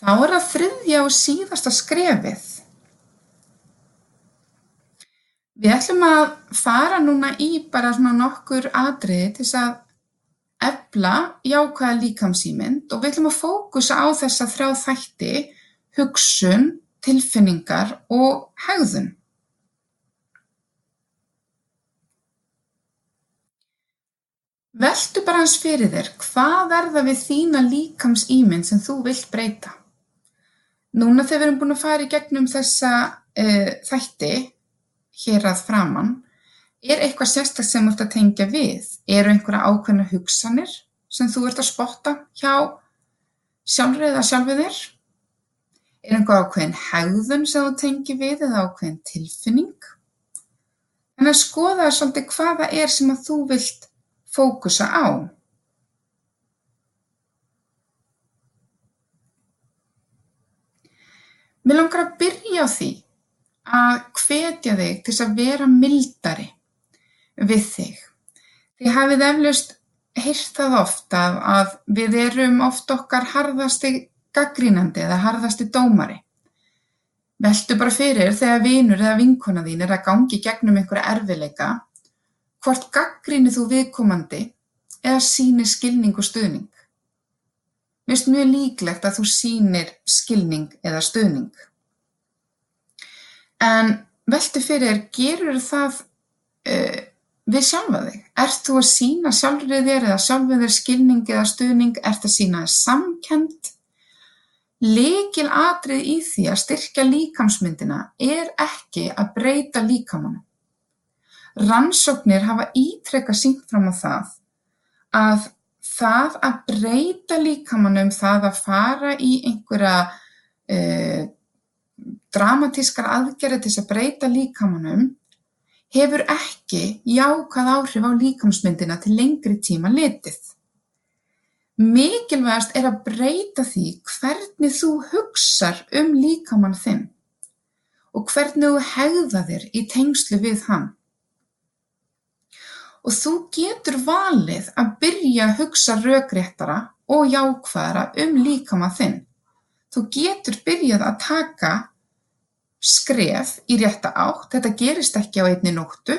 Þá er það þriðja og síðasta skrefið. Við ætlum að fara núna í bara svona nokkur atriði til þess að efla jákvæða líkamsýmynd og við ætlum að fókusa á þessa þrjá þætti hugsun, tilfinningar og hegðun. Veltu bara hans fyrir þér, hvað er það við þína líkamsýmynd sem þú vilt breyta? Núna þegar við erum búin að fara í gegnum þessa uh, þætti hér að framann, er eitthvað sérstaklega sem þú ert að tengja við? Eru einhverja ákveðna hugsanir sem þú ert að spotta hjá sjálfur eða sjálfur þér? Er einhver ákveðin hegðun sem þú tengir við eða ákveðin tilfinning? En að skoða svolítið hvaða er sem að þú vilt fókusa á. Mér langar að byrja á því að hvetja þig til að vera mildari við þig. Þið hafið eflaust heyrt það oft að, við erum oft okkar harðasti gaggrínandi eða harðasti dómari. Veltu bara fyrir þegar vinur eða vinkona þín er að gangi gegnum einhverja erfileika, hvort gaggríni þú viðkomandi eða sýnir skilning og stuðning. Finnst mjög líklegt að þú sýnir skilning eða stuðning. En veltu fyrir, gerur það uh, við sjálfa þig? Ert þú að sína sjálfrið þér eða sjálfið þér skilning eða stuðning? Ert að sína þér samkend? Lekil atrið í því að styrkja líkamsmyndina er ekki að breyta líkamannu. Rannsóknir hafa ítrekka sínt fram á það að það að breyta líkamannum, það að fara í einhverja uh, dramatískar aðgerði til þess að breyta líkamannum hefur ekki jákvæð áhrif á líkamsmyndina til lengri tíma litið. Mikilvægast er að breyta því hvernig þú hugsar um líkamann þinn og hvernig þú hegða þér í tengslu við hann. Og þú getur valið að byrja að hugsa rökréttara og jákvæðara um líkamann þinn. Þú getur byrjað að taka skref í rétta átt, þetta gerist ekki á einni nóttu,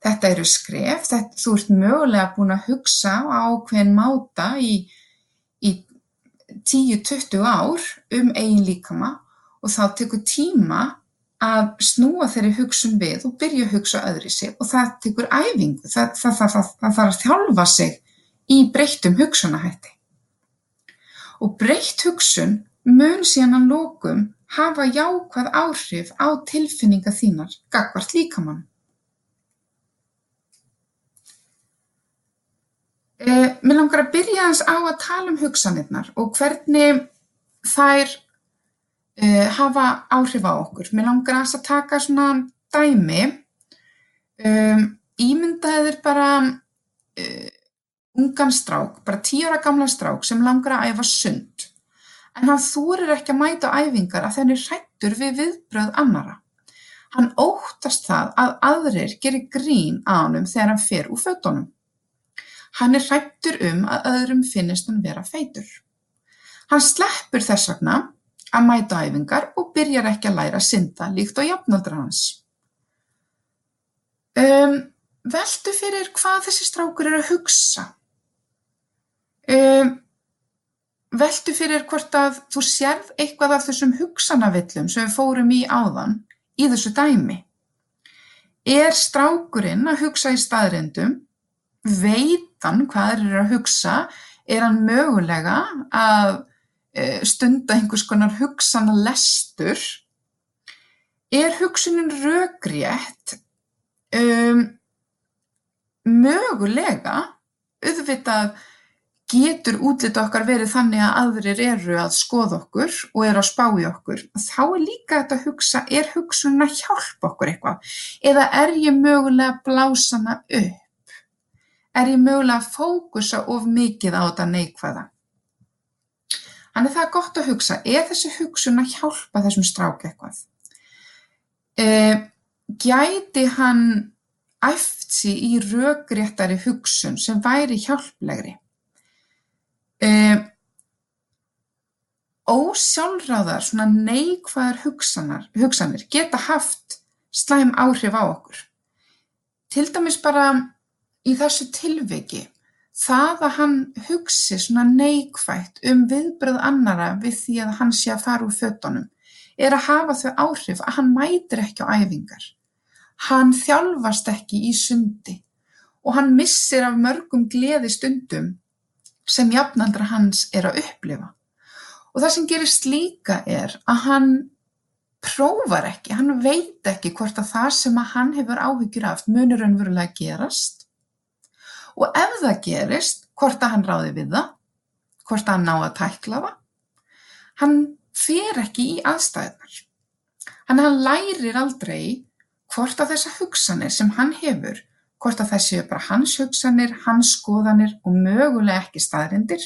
þetta eru skref, þetta, þú ert mögulega búin að hugsa á ákveðin máta í, í 10-20 ár um eigin líkama. Og þá tekur tíma að snúa þeirri hugsun við og byrja að hugsa öðri sig og það tekur æfingu, það, það, það, það þarf að þjálfa sig í breyttum hugsunahætti. Og breytt hugsun mun síðan að lokum hafa jákvæð áhrif á tilfinningar þínar gagnvart líkamanum. Eh, mér langar að byrja aðeins á að tala um hugsanirnar og hvernig þær uh, hafa áhrif á okkur. Mér langar að taka svona dæmi, um, ímyndaðir bara uh, ungan strák, bara tíu ára gamla strák sem langar að æfa sund. En hann þúrir ekki að mæta æfingar að þenni hrættur við viðbröð annara. Hann óttast það að aðrir gerir grín á honum þegar hann fer úr fötunum. Hann er hrættur um að öðrum finnist hann vera feitur. Hann sleppur þess vegna að mæta á æfingar og byrjar ekki að læra að synda líkt og jafnaldrar hans. Um, veltu fyrir hvað þessi strákur er að hugsa. Um, veltu fyrir hvort að þú sérð eitthvað af þessum hugsanavillum sem við fórum í áðan í þessu dæmi. Er strákurinn að hugsa í staðrindum? Veit hann hvað er að hugsa? Er hann mögulega að stunda einhvers konar hugsanalestur. Er hugsunin rökrétt? Um, mögulega. Auðvitað getur útlit okkar verið þannig að aðrir eru að skoða okkur og eru að spá í okkur. Þá er líka þetta að hugsa er hugsunin að hjálpa okkur eitthvað? Eða er ég mögulega að blása hana upp? Er ég mögulega að fókusa of mikið á þetta neikvæða Þannig það er gott að hugsa, er þessi hugsun að hjálpa þessum strák eitthvað? Eh, gæti hann æft sér í rökréttari hugsun sem væri hjálplegri? Eh, ósjálfráðar svona neikvæðar hugsanir geta haft slæm áhrif á okkur. Til dæmis bara í þessu tilviki, það að hann hugsi svona neikvætt um viðbröð annara við því að hann sé að fara úr fötunum er að hafa þau áhrif að hann mætir ekki á æfingar. Hann þjálfast ekki í sundi og hann missir af mörgum gleði stundum sem jafnaldra hans er að upplifa. Og það sem gerist líka er að hann prófar ekki, hann veit ekki hvort að það sem að hann hefur áhyggjur af munur raunverulega gerast og ef það gerist, hvort að hann ráði við það, hvort að hann ná að tækla það, hann fer ekki í aðstæðnar. Hann, hann lærir aldrei hvort að þessa hugsanir sem hann hefur, hvort að það séu bara hans hugsanir, hans skoðanir og mögulega ekki staðrindir.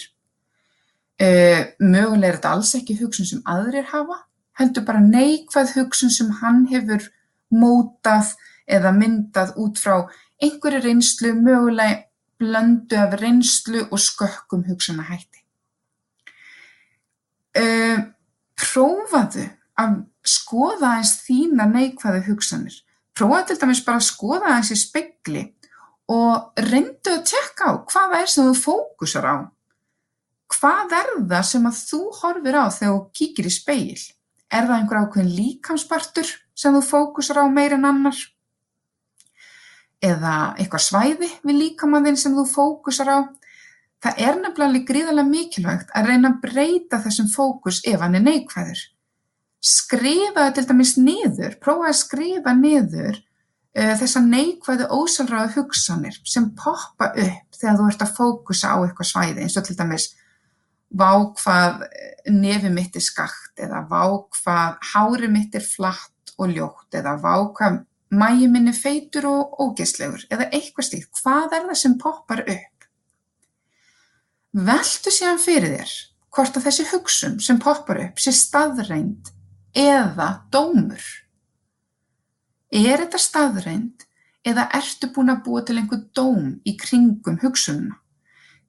Uh, mögulega er þetta alls ekki hugsun sem aðrir hafa, heldur bara neikvæð hugsun sem hann hefur mótað eða myndað út frá einhverju reynslu, mögulega blöndu af reynslu og skökkum hugsanahætti. Uh, prófaðu að skoða eins þína neikvæðu hugsanir. Prófaðu til dæmis bara að skoða eins í spegli og reyndu að tjekka á hvaða er sem þú fókusar á. Hvað er það sem að þú horfir á þegar þú kíkir í speil? Er það einhver ákveðin líkamspartur sem þú fókusar á meir en annar? Eða eitthvað svæði við líkamann sem þú fókusar á? Það er nefnilega gríðarlega mikilvægt að reyna að breyta þessum fókus ef hann er neikvæður. Skrifa til dæmis niður, prófa að skrifa niður uh, þessar neikvæðu ósálráðu hugsanir sem poppa upp þegar þú ert að fókusa á eitthvað svæði eins og til dæmis vá hvað nefi mitt er skakt eða vá hvað hári mitt er flatt og ljótt eða vá mægi minn er feitur og ógeðslegur eða eitthvað slíkt. Hvað er það sem poppar upp? Veltu síðan fyrir þér hvort að þessi hugsun sem poppar upp sé staðreind eða dómur. Er þetta staðreind eða ertu búin að búa til einhver dóm í kringum hugsununa?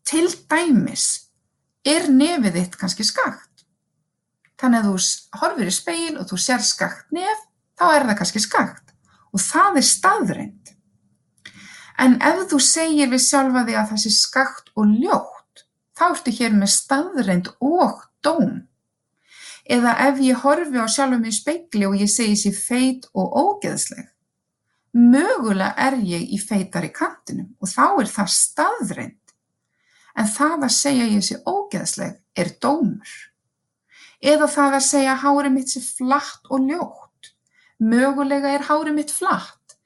Til dæmis er nefið þitt kannski skakt. Þannig að þú horfir í speil og þú sér skakt nef, þá er það kannski skakt og það er staðreind. En ef þú segir við sjálfa því að það sé skakt og ljótt, þá ertu hér með staðreind og dóm. Eða ef ég horfi á sjálfum í speikli og ég segi sér feit og ógeðsleg, mögulega er ég í feitari kantinum og þá er það staðreind. En það að segja ég sé ógeðsleg er dómur. Eða það að segja hári mitt sé flatt og ljótt. Mögulega er hári mitt flatt,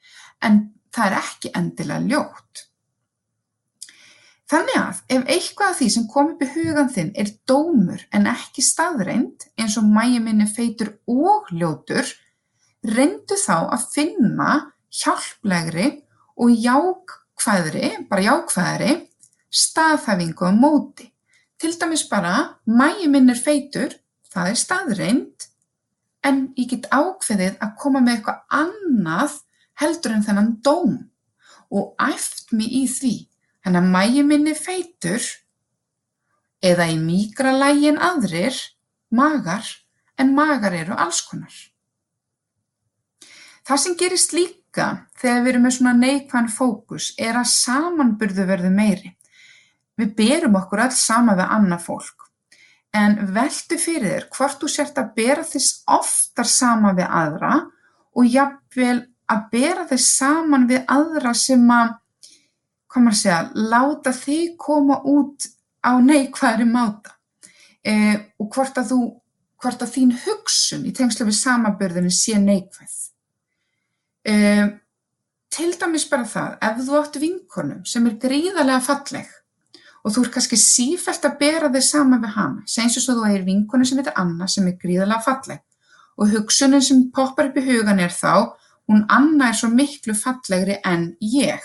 en það er ekki endilega ljótt. Þannig að ef eitthvað af því sem kom upp í hugan þinn er dómur en ekki staðreind eins og mægi minni feitur og ljótur, reyndu þá að finna hjálplegri og jákvæðri, bara jákvæðri, staðhæfingu á móti. Til dæmis bara, mægi minn er feitur, það er staðreind, en ég get ákveðið að koma með eitthvað annað heldur en þennan dóm og æft mig í því Þannig að magi minn er feitur eða í mýkra lagi en aðrir magar en magar eru alls konar. Það sem gerist líka þegar við erum með svona neikvæðan fókus er að samanburðu verður meiri. Við berum okkur alls sama við annað fólk en veldu fyrir þér hvort þú sért að bera þess oftar sama við aðra og jafnvel að bera þess saman við aðra sem að hvað maður að segja, láta þig koma út á neikvæðri máta eh, og hvort að þú, hvort að þín hugsun í tengslu við samaburðinu sé neikvæð. Eh, til dæmis bara það, ef þú átt vinkonum sem er gríðarlega falleg og þú er kannski sífælt að bera þig sama við hana, svo að þú er vinkonu sem heitir Anna sem er gríðarlega falleg og hugsunin sem poppar upp í hugan er þá, hún Anna er svo miklu fallegri en ég.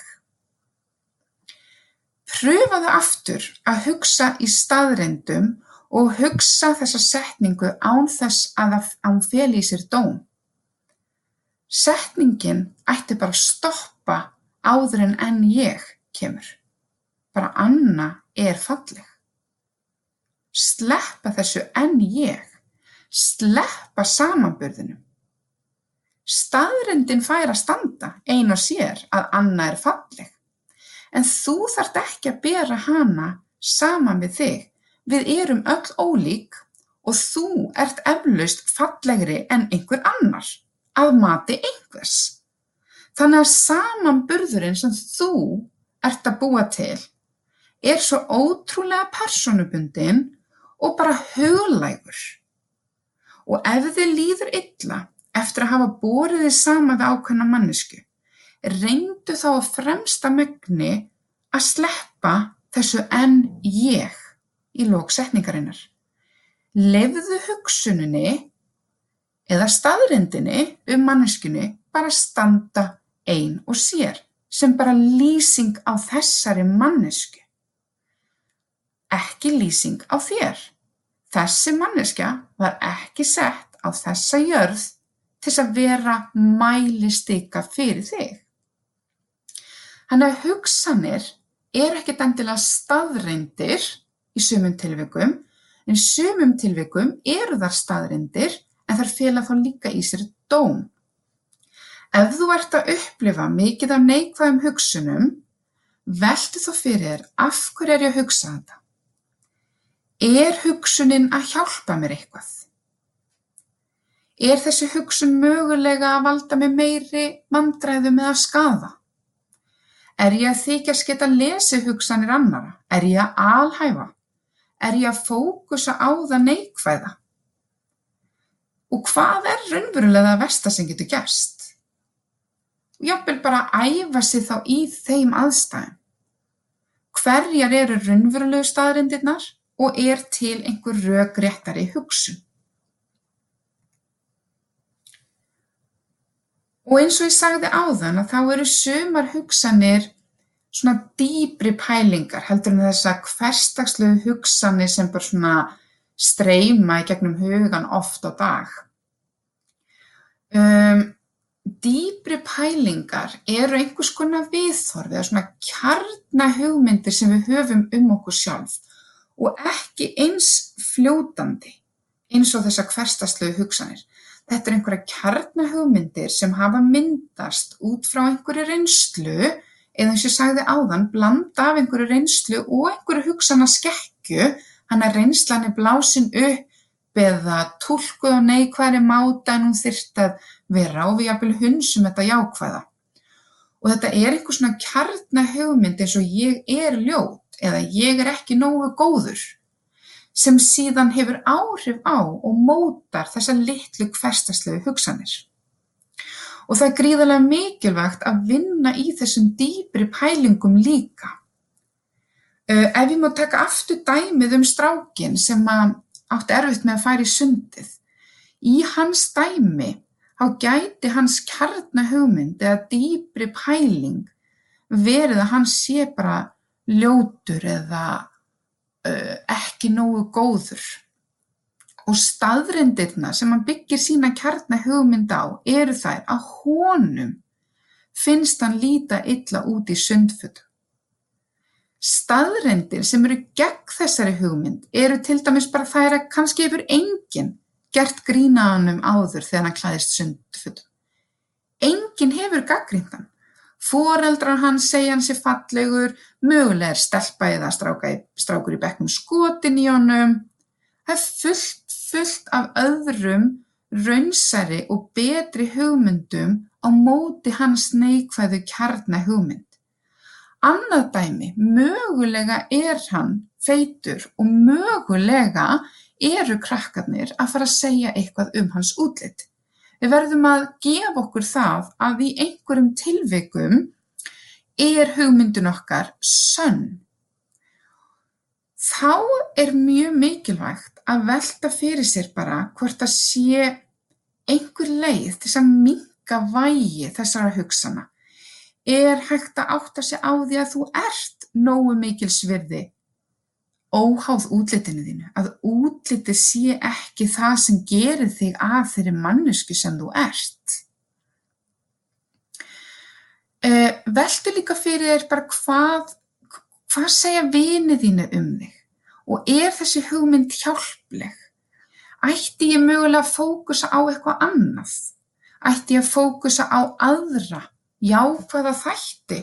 Prufaðu aftur að hugsa í staðreyndum og hugsa þessa setningu án þess að hún feli í sér dóm. Setningin ætti bara að stoppa áður en enn ég kemur. Bara Anna er falleg. Sleppa þessu enn ég. Sleppa samanburðinum. Staðrindin fær að standa ein og sér að Anna er falleg. En þú þart ekki að bera hana saman við þig. Við erum öll ólík og þú ert eflaust fallegri en einhver annar, að mati einhvers. Þannig að samanburðurinn sem þú ert að búa til er svo ótrúlega personubundin og bara huglægur. Og ef þið líður illa eftir að hafa borið þið sama við ákveðna mannesku, reyndu þá að fremsta megni að sleppa þessu en ég í lóksetningarinnar. Lefðu hugsuninni eða staðrindinni um manneskunni bara standa ein og sér sem bara lýsing á þessari mannesku. Ekki lýsing á þér. Þessi manneskja var ekki sett á þessa jörð til að vera mælistika fyrir þig. Þannig að hugsanir er ekkert endilega staðreindir í sumum tilvikum, en sumum tilvikum eru þar staðreindir en þar fela þá líka í sér dóm. Ef þú ert að upplifa mikið af neikvæðum hugsunum, veltu þá fyrir þér af hverju er ég að hugsa þetta? Er hugsunin að hjálpa mér eitthvað? Er þessi hugsun mögulega að valda mér meiri vandræðum eða skaða? Er ég að þykjast geta lesið hugsanir annara? Er ég að alhæfa? Er ég að fókusa á það neikvæða? Og hvað er raunverulega það versta sem getur gerst? Jafnvel bara að æfa sig þá í þeim aðstæðum. Hverjar eru raunverulegu staðrindirnar og er til einhver rökréttari hugsun? Og eins og ég sagði áðan að þá eru sumar hugsanir svona dýbri pælingar heldur en þessa hverstagslegu hugsanir sem bara svona streyma í gegnum hugan oft á dag. Um, dýbri pælingar eru einhvers konar viðþorfi eða svona kjarnahugmyndir sem við höfum um okkur sjálf og ekki eins fljótandi eins og þessar hverstastlegu hugsanir. Þetta er einhverja kjarnahugmyndir sem hafa myndast út frá einhverju reynslu eða eins og ég sagði áðan, blanda af einhverju reynslu og einhverju hugsana skekkju, hann að reynslan er blásin upp eða tólkuð og neikværi máta en hún þyrft að vera og við jafnvel hunsum þetta jákvæða. Og þetta er einhver svona kjarnahugmynd eins og ég er ljót eða ég er ekki nógu góður sem síðan hefur áhrif á og mótar þessar litlu hverstaslegu hugsanir. Og það er gríðarlega mikilvægt að vinna í þessum dýpri pælingum líka. Ef ég má taka aftur dæmið um strákin sem átti erfitt með að færa í sundið, í hans dæmi þá gæti hans kjarnahugmynd eða dýpri pæling verið að hann sé bara ljótur eða ekki nógu góður. Og staðrindirna sem hann byggir sína kjarnahugmynd á eru þær að honum finnst hann líta illa út í sundfutum. Staðrindir sem eru gegn þessari hugmynd eru til dæmis bara þær að kannski hefur enginn gert grína hann um áður þegar hann klæðist sundfutum. Enginn hefur gaggrínt hann. Foreldrar hans segja hann sé fallegur, mögulega er stelpa eða strákur í bekknum skotin í honum. Það er fullt, fullt af öðrum raunsæri og betri hugmyndum á móti hans neikvæðu kjarnahugmynd. Annað dæmi, mögulega er hann feitur og mögulega eru krakkarnir að fara að segja eitthvað um hans útlit. Við verðum að gefa okkur það að í einhverjum tilvikum er hugmyndin okkar sönn. Þá er mjög mikilvægt að velta fyrir sér bara hvort það sé einhver leið til að minka vægi þessara hugsana. Er hægt að átta sig á því að þú ert nógu mikil svirði óháð útlitinu þínu, að útlitið sé ekki það sem gerir þig að þeirri mannesku sem þú ert. Uh, veltu líka fyrir þér bara hvað, hvað segja vinið þínu um þig og er þessi hugmynd hjálpleg? ætti ég mögulega að fókusa á eitthvað annað? Ætti ég að fókusa á aðra, jákvæða þætti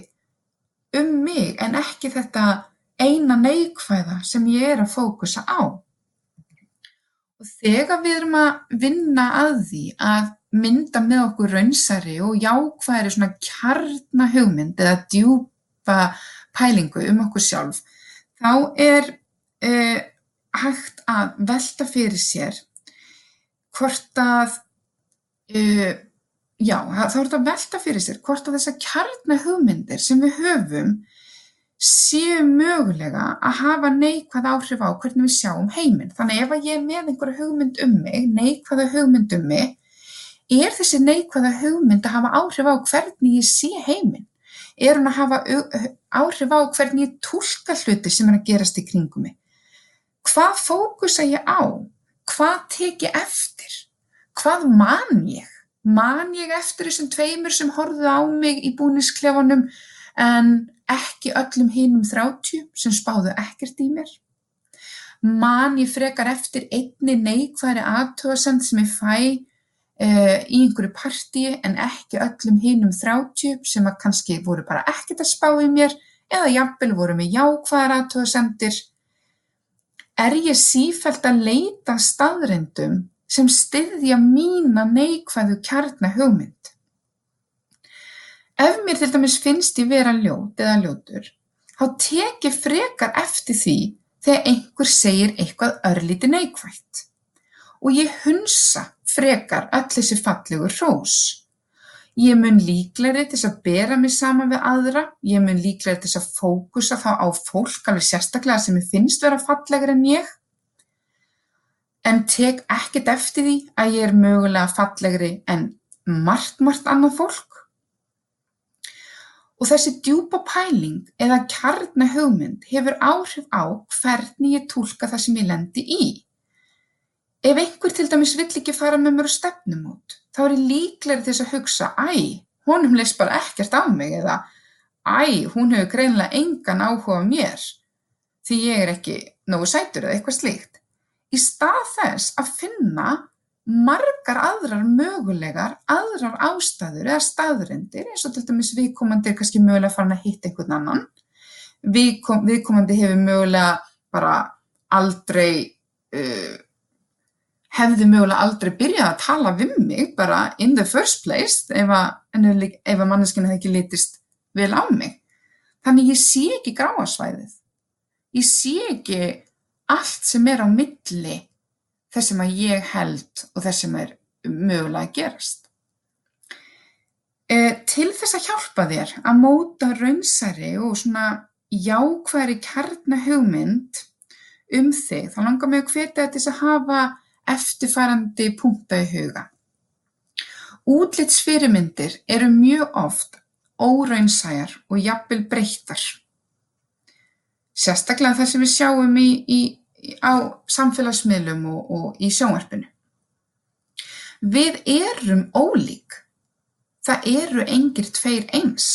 um mig en ekki þetta eina neikvæða sem ég er að fókusa á? Og þegar við erum að vinna að því að mynda með okkur raunsæri og jákvæðri svona kjarnahugmynd eða djúpa pælingu um okkur sjálf, þá er uh, hægt að velta fyrir sér hvort að, uh, já, þá er þetta velta fyrir sér hvort að þessar kjarnahugmyndir sem við höfum séu mögulega að hafa neikvæð áhrif á hvernig við sjáum heiminn. Þannig ef ég er með einhverja hugmynd um mig, neikvæða hugmynd um mig, er þessi neikvæða hugmynd að hafa áhrif á hvernig ég sé heiminn? Er hún að hafa áhrif á hvernig ég tólka hluti sem er að gerast í kringum mig? Hvað fókusa ég á? Hvað tek ég eftir? Hvað man ég? Man ég eftir þessum tveimur sem horfðu á mig í búnisklefanum en ekki öllum hinum 30 sem spáðu ekkert í mér. Man ég frekar eftir einni neikværi aðtöðasend sem ég fæ uh, í einhverju partíi en ekki öllum hinum 30 sem að kannski voru bara ekkert að spá í mér eða jafnvel voru með jákvæðar aðtöðasendir. Er ég sífælt að leita staðrindum sem styðja mína neikvæðu kjarnahugmynd? Ef mér til dæmis finnst ég vera ljót eða ljótur, þá tek ég frekar eftir því þegar einhver segir eitthvað örlítið neikvætt og ég hunsa frekar öll þessi fallegu hrós. Ég mun líklegri til að bera mig saman við aðra, ég mun líklegri til að fókusa þá á fólk alveg sérstaklega sem ég finnst vera fallegri en ég, en tek ekkert eftir því að ég er mögulega fallegri en margt, margt annað fólk. Og þessi djúpa pæling eða kjarnahugmynd hefur áhrif á hvernig ég túlka það sem ég lendi í. Ef einhver til dæmis vill ekki fara með mér á stefnumót, þá er ég líklegri til þess að hugsa, æ, honum leist bara ekkert á mig eða æ, hún hefur greinlega engan áhuga á mér því ég er ekki nógu sætur eða eitthvað slíkt. Í stað þess að finna margar aðrar mögulegar, aðrar ástæður eða staðrendir eins og til dæmis viðkomandi er kannski mögulega farin að hitta einhvern annan, Viðkom, viðkomandi hefur mögulega bara aldrei, uh, hefði mögulega aldrei byrjað að tala við mig bara in the first place ef að, að manneskinu hefði ekki litist vel á mig. Þannig ég sé ekki gráasvæðið, ég sé ekki allt sem er á milli þess sem að ég held og þess sem er mögulega að gerast. E, til þess að hjálpa þér að móta raunsæri og svona jákværi kjarnahugmynd um þig, þá langar mig að hvetja til þess að hafa eftirfærandi punkta í huga. Útlitsfyrirmyndir eru mjög oft óraunsæjar og jafnvel breyttar. Sérstaklega það sem við sjáum í, í á samfélagsmiðlum og, og í sjónvarpinu. Við erum ólík. Það eru engir tveir eins.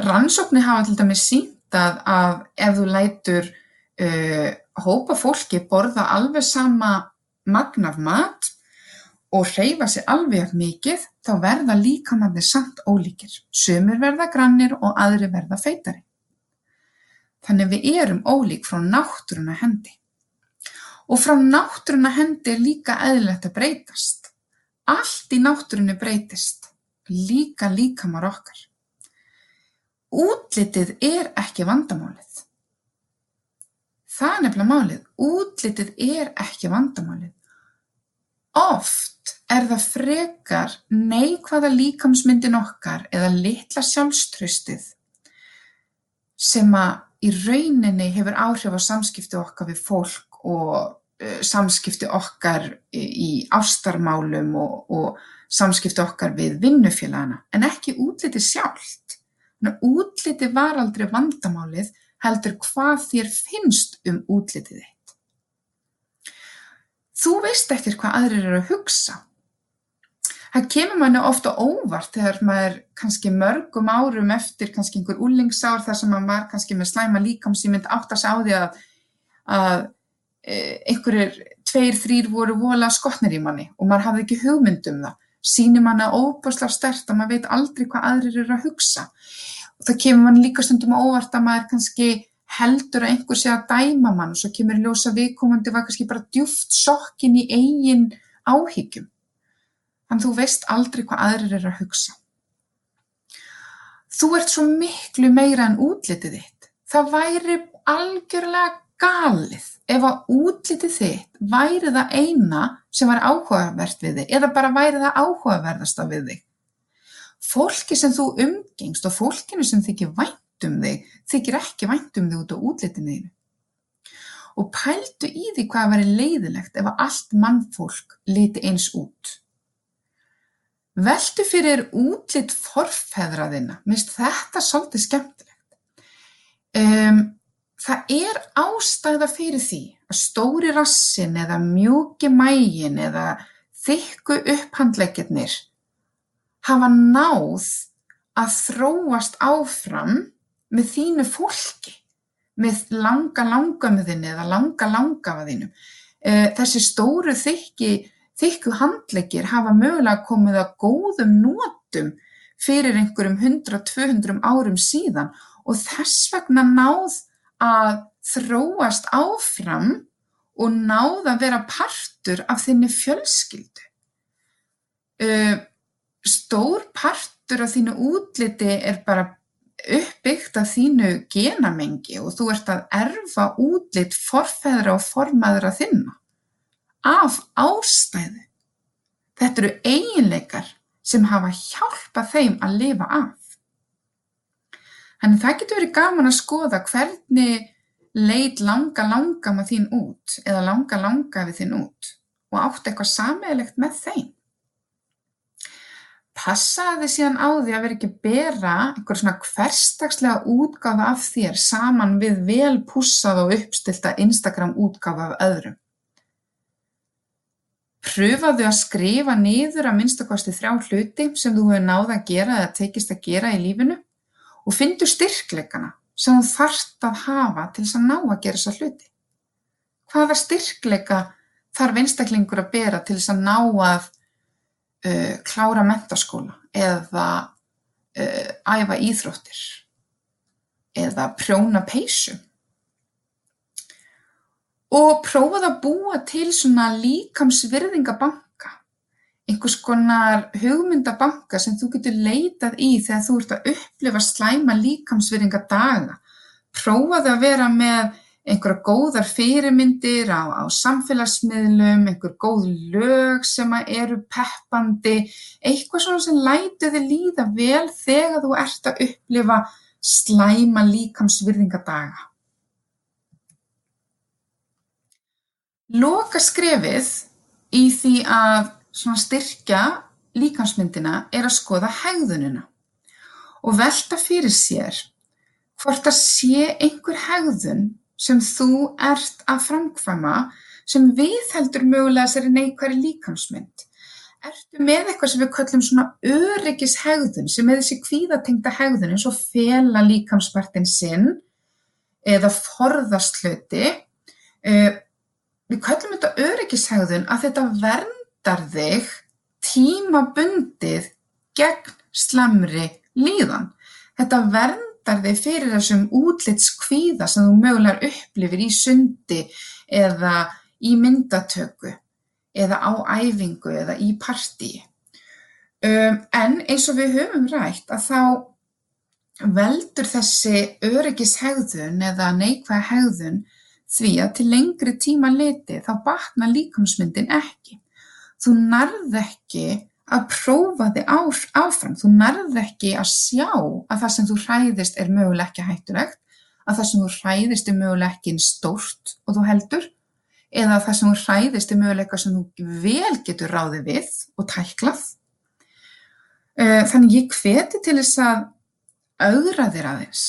Rannsóknir hafa til dæmis sínt að, ef þú lætur uh, hópa fólki borða alveg sama magnaf mat og hreyfa sér alveg mikið, þá verða líkamannir samt ólíkir. Sumir verða grannir og aðri verða feitari. Þannig við erum ólík frá náttúrunnar hendi. Og frá náttúrunnar hendi er líka eðlilegt að breytast. Allt í náttúrunni breytist, líka líkamar okkar. Útlitið er ekki vandamálið. Það er nefnilega málið. Útlitið er ekki vandamálið. Oft er það frekar neikvæða líkamsmyndin okkar eða litla sjálfströstið sem að í rauninni hefur áhrif á samskipti okkar við fólk og uh, samskipti okkar í ástarmálum og, og samskipti okkar við vinnufélagana en ekki útliti sjálft. Útliti var aldrei vandamálið heldur hvað þér finnst um útlitið þitt. Þú veist ekkert hvað aðrir eru að hugsa það kemur manni ofta óvart þegar maður kannski mörgum árum eftir kannski einhver úlingsár þar sem maður var kannski með slæma líkamsýmynd átt að sá því að, að e, einhverjir tveir, þrýr voru vola skotnir í manni og maður hafði ekki hugmynd um það. Sýnir manna óbúslega stert að maður veit aldrei hvað aðrir eru að hugsa. Og það kemur mann líka stundum á óvart að maður kannski heldur að einhver sé að dæma mann og svo kemur í ljós að viðkomandi var kannski bara djúft sokkin í eigin áhyggjum. Þannig þú veist aldrei hvað aðrir eru að hugsa. Þú ert svo miklu meira en útlitið þitt. Það væri algjörlega galið ef að útlitið þitt væri það eina sem var áhugavert við þig eða bara væri það áhugaverðasta við þig. Fólki sem þú umgengst og fólkinu sem þykir vænt um þig þykir ekki vænt um þig út á útlitinu þínu. Og pældu í því hvað væri leiðilegt ef að allt mannfólk liti eins út. Veltu fyrir útlit forfeðraðina, minnst þetta svolítið skemmtilegt. Um, Það er ástæða fyrir því að stóri rassinn eða mjúki mægin eða þykku upphandleggirnir hafa náð að þróast áfram með þínu fólki, með langa langamuðinni eða langa langafaðinum. Eh, þessi stóru þykki, þykku handleggir hafa mögulega komið að góðum nótum fyrir einhverjum 100-200 árum síðan og þess vegna náð að þróast áfram og náð að vera partur af þinni fjölskyldu. Uh, stór partur af þínu útliti er bara uppbyggt af þínu genamengi og þú ert að erfa útlit forfeðra og formaðra þinna af ástæðu. Þetta eru eiginleikar sem hafa hjálpað þeim að lifa af. Þannig það getur verið gaman að skoða hvernig leit langa langama þín út eða langa langafi þín út og áttu eitthvað sammeðilegt með þeim. Passaði síðan á því að vera ekki bera einhver svona hverstagslega útgafa af þér saman við vel pussað og uppstilta Instagram útgafa af öðrum. Prufaðu að skrifa niður að minnstakosti þrjá hluti sem þú hefur náð að gera eða tekist að gera í lífinu og finndu styrkleikana sem þú þarft að hafa til þess að ná að gera þessa hluti. Hvaða styrkleika þarf einstaklingur að bera til þess að ná að uh, klára mentaskóla eða uh, æfa íþróttir eða prjóna peysu og prófað að búa til svona líkamsvirðingabank einhvers konar hugmyndabanka sem þú getur leitað í þegar þú ert að upplifa slæma líkamsvirðinga daga. Prófaðu að vera með einhverja góðar fyrirmyndir á, á samfélagsmiðlum, einhver góð lög sem eru peppandi, eitthvað svona sem lætu þið líða vel þegar þú ert að upplifa slæma líkamsvirðinga daga. Loka skrefið í því að styrkja líkamsmyndina er að skoða hegðunina og velta fyrir sér hvort það sé einhver hegðun sem þú ert að framkvæma sem viðheldur mögulega þessari neikværi líkamsmynd. Ertu með eitthvað sem við köllum svona öryggishegðun sem er þessi kvíðatengta hegðun eins og fela líkamspartin sinn eða forðast hluti. Eh, við köllum þetta öryggishegðun að þetta vernd verndar þig tímabundið gegn slæmri líðan. Þetta verndar þig fyrir þessum útlitskvíða sem þú mögulegar upplifir í sundi eða í myndatöku eða á æfingu eða í partíi. Um, en eins og við höfum rætt að þá veldur þessi öryggishegðun eða neikvæða hegðun því að til lengri tíma liti þá batna líkamsmyndin ekki. Þú nærð ekki að prófa þig áfram, þú nærð ekki að sjá að það sem þú hræðist er mögulega ekki hættulegt, að það sem þú hræðist er mögulega ekki stórt og þú heldur, eða að það sem þú hræðist er mögulega eitthvað sem þú vel getur ráðið við og tæklað. Eh, þannig ég hveti til þess að augra þér aðeins,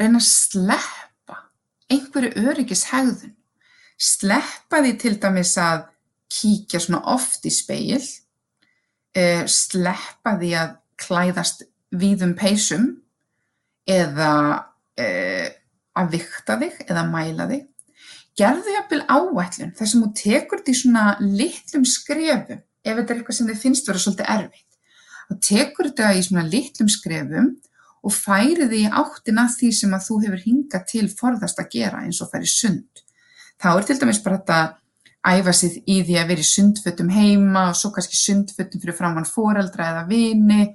reyna að sleppa einhverju öryggishegðun, sleppa því til dæmis að kíkja svona oft í speil, eh, sleppa því að klæðast víðum peysum eða eh, að vikta þig eða mæla þig. gerðu jafnvel áætlun þar sem þú tekur þetta í svona litlum skrefum ef þetta er eitthvað sem þið finnst vera svolítið erfitt. Þá tekur þetta í svona litlum skrefum og færi því áttina því sem að þú hefur hingað til forðast að gera eins og færi sund. Þá er til dæmis bara þetta æfa sig í því að vera í sundfötum heima og svo kannski sundfötum fyrir framann foreldra eða vini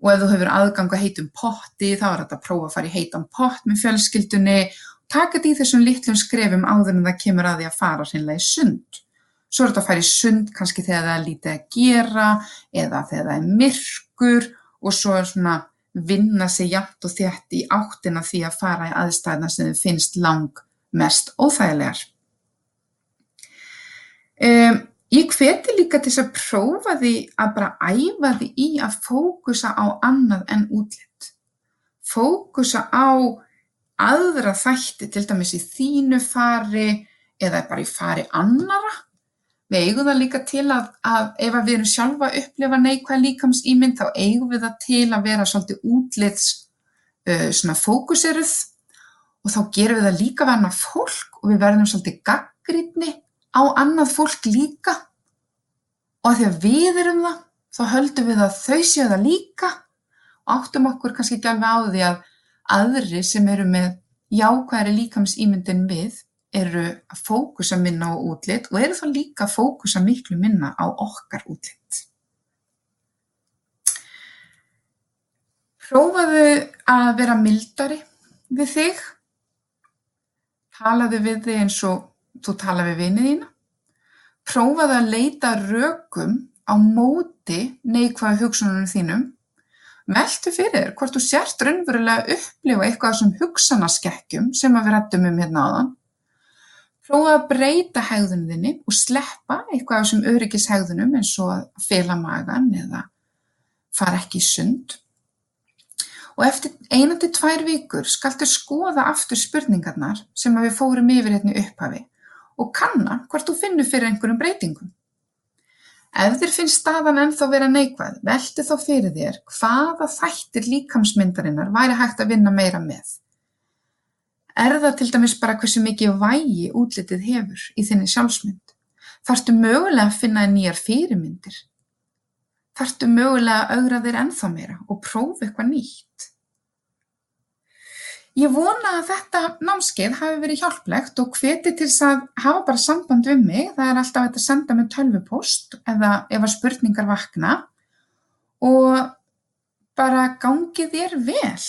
og ef þú hefur aðgang að heitum potti þá er þetta að prófa að fara í heitan pott með fjölskyldunni taka þetta í þessum litlum skrefum áður en það kemur að því að fara hreinlega í sund. Svo er þetta að fara í sund kannski þegar það er lítið að gera eða þegar það er myrkur og svo er svona vinna sig jæmt og þétt í áttina því að fara í aðstæðna sem þið finnst lang mest óþægilegar. Um, ég hveti líka til þess að prófa því að bara æfa því í að fókusa á annað en útlitt. Fókusa á aðra þætti, til dæmis í þínu fari eða bara í fari annara. Við eigum það líka til að, að ef að við erum sjálfa að upplifa neikvæð líkamsýmynd þá eigum við það til að vera svolítið útlits uh, svona fókuseruð. Og þá gerum við það líka annað fólk og við verðum svolítið gaggrítni á annað fólk líka. Og að við erum það þá höldum við að þau séu það líka. Og áttum okkur kannski ekki alveg á því að Aðrir sem eru með jákvæðari líkamsímynd við eru að fókusa minna á útlit og eru þá líka að fókusa miklu minna á okkar útlit. Prófaðu að vera mildari við þig. Talaðu við þig eins og þú tala við vinið þína. Prófaðu að leita rökum á móti neikvæða hugsunum þínum Veltu fyrir þér hvort þú sért raunverulega að upplifa eitthvað af þessum hugsanaskekkjum sem við ræddum um hérna áðan. Prófa að breyta hegðunum þinni og sleppa eitthvað af þessum öryggishegðunum eins og að fela magan eða fara ekki í sund. Og eftir einandi tvær vikur skaltu skoða aftur spurningarnar sem við fórum yfir hérna upphafi og kanna hvort þú finnur fyrir einhverjum breytingum. Ef þér finnst staðan ennþá vera neikvæð, veltu þá fyrir þér hvaða þættir líkamsmyndarinnar væri hægt að vinna meira með. Er það til dæmis bara hversu mikið vægi útlitið hefur í þinni sjálfsmynd? Þarftu mögulega að finna nýjar fyrirmyndir? Þarftu mögulega að augra þér ennþá meira og prófa eitthvað nýtt? Ég vona að þetta námskeið hafi verið hjálplegt og hveti til þess að hafa bara samband við mig. Það er alltaf að senda mig tölvupost eða ef að spurningar vakna og bara gangi þér vel.